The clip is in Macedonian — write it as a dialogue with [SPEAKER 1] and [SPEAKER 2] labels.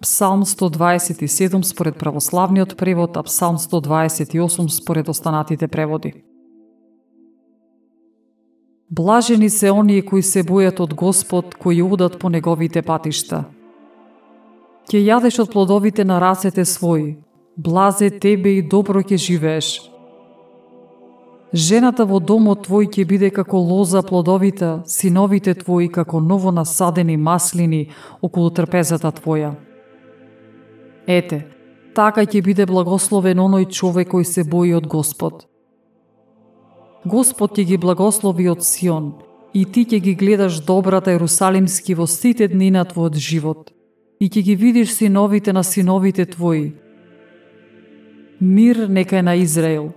[SPEAKER 1] Псалм 127 според православниот превод, а Псалм 128 според останатите преводи. Блажени се оние кои се бојат од Господ, кои удат по неговите патишта. Ке јадеш од плодовите на рацете своји, блазе тебе и добро ќе живееш. Жената во домот твој ќе биде како лоза плодовита, синовите твои како ново насадени маслини околу трпезата твоја. Ете, така ќе биде благословен оној човек кој се бои од Господ. Господ ќе ги благослови од Сион, и ти ќе ги гледаш добрата Ерусалимски во сите дни на твојот живот, и ќе ги видиш синовите на синовите твои. Мир нека е на Израел,